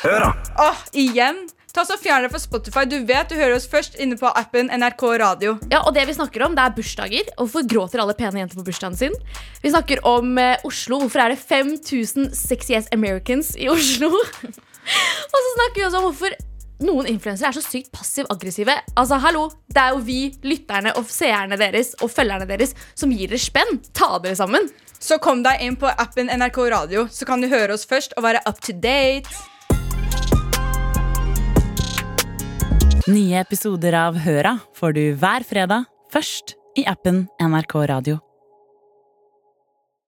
Hør, da! Åh, igjen? Ta så Fjern deg fra Spotify. Du vet du hører oss først inne på appen NRK Radio. Ja, og det vi snakker om, det er bursdager. Og hvorfor gråter alle pene jenter på bursdagen sin? Vi snakker om eh, Oslo. Hvorfor er det 5000 sexy ass Americans i Oslo? og så snakker vi også om hvorfor noen influensere er så sykt passiv-aggressive. Altså, hallo, Det er jo vi, lytterne og seerne deres og følgerne deres, som gir dere spenn. Ta dere sammen. Så kom deg inn på appen NRK Radio, så kan du høre oss først og være up to date. Nye episoder av Høra får du hver fredag, først i appen NRK Radio.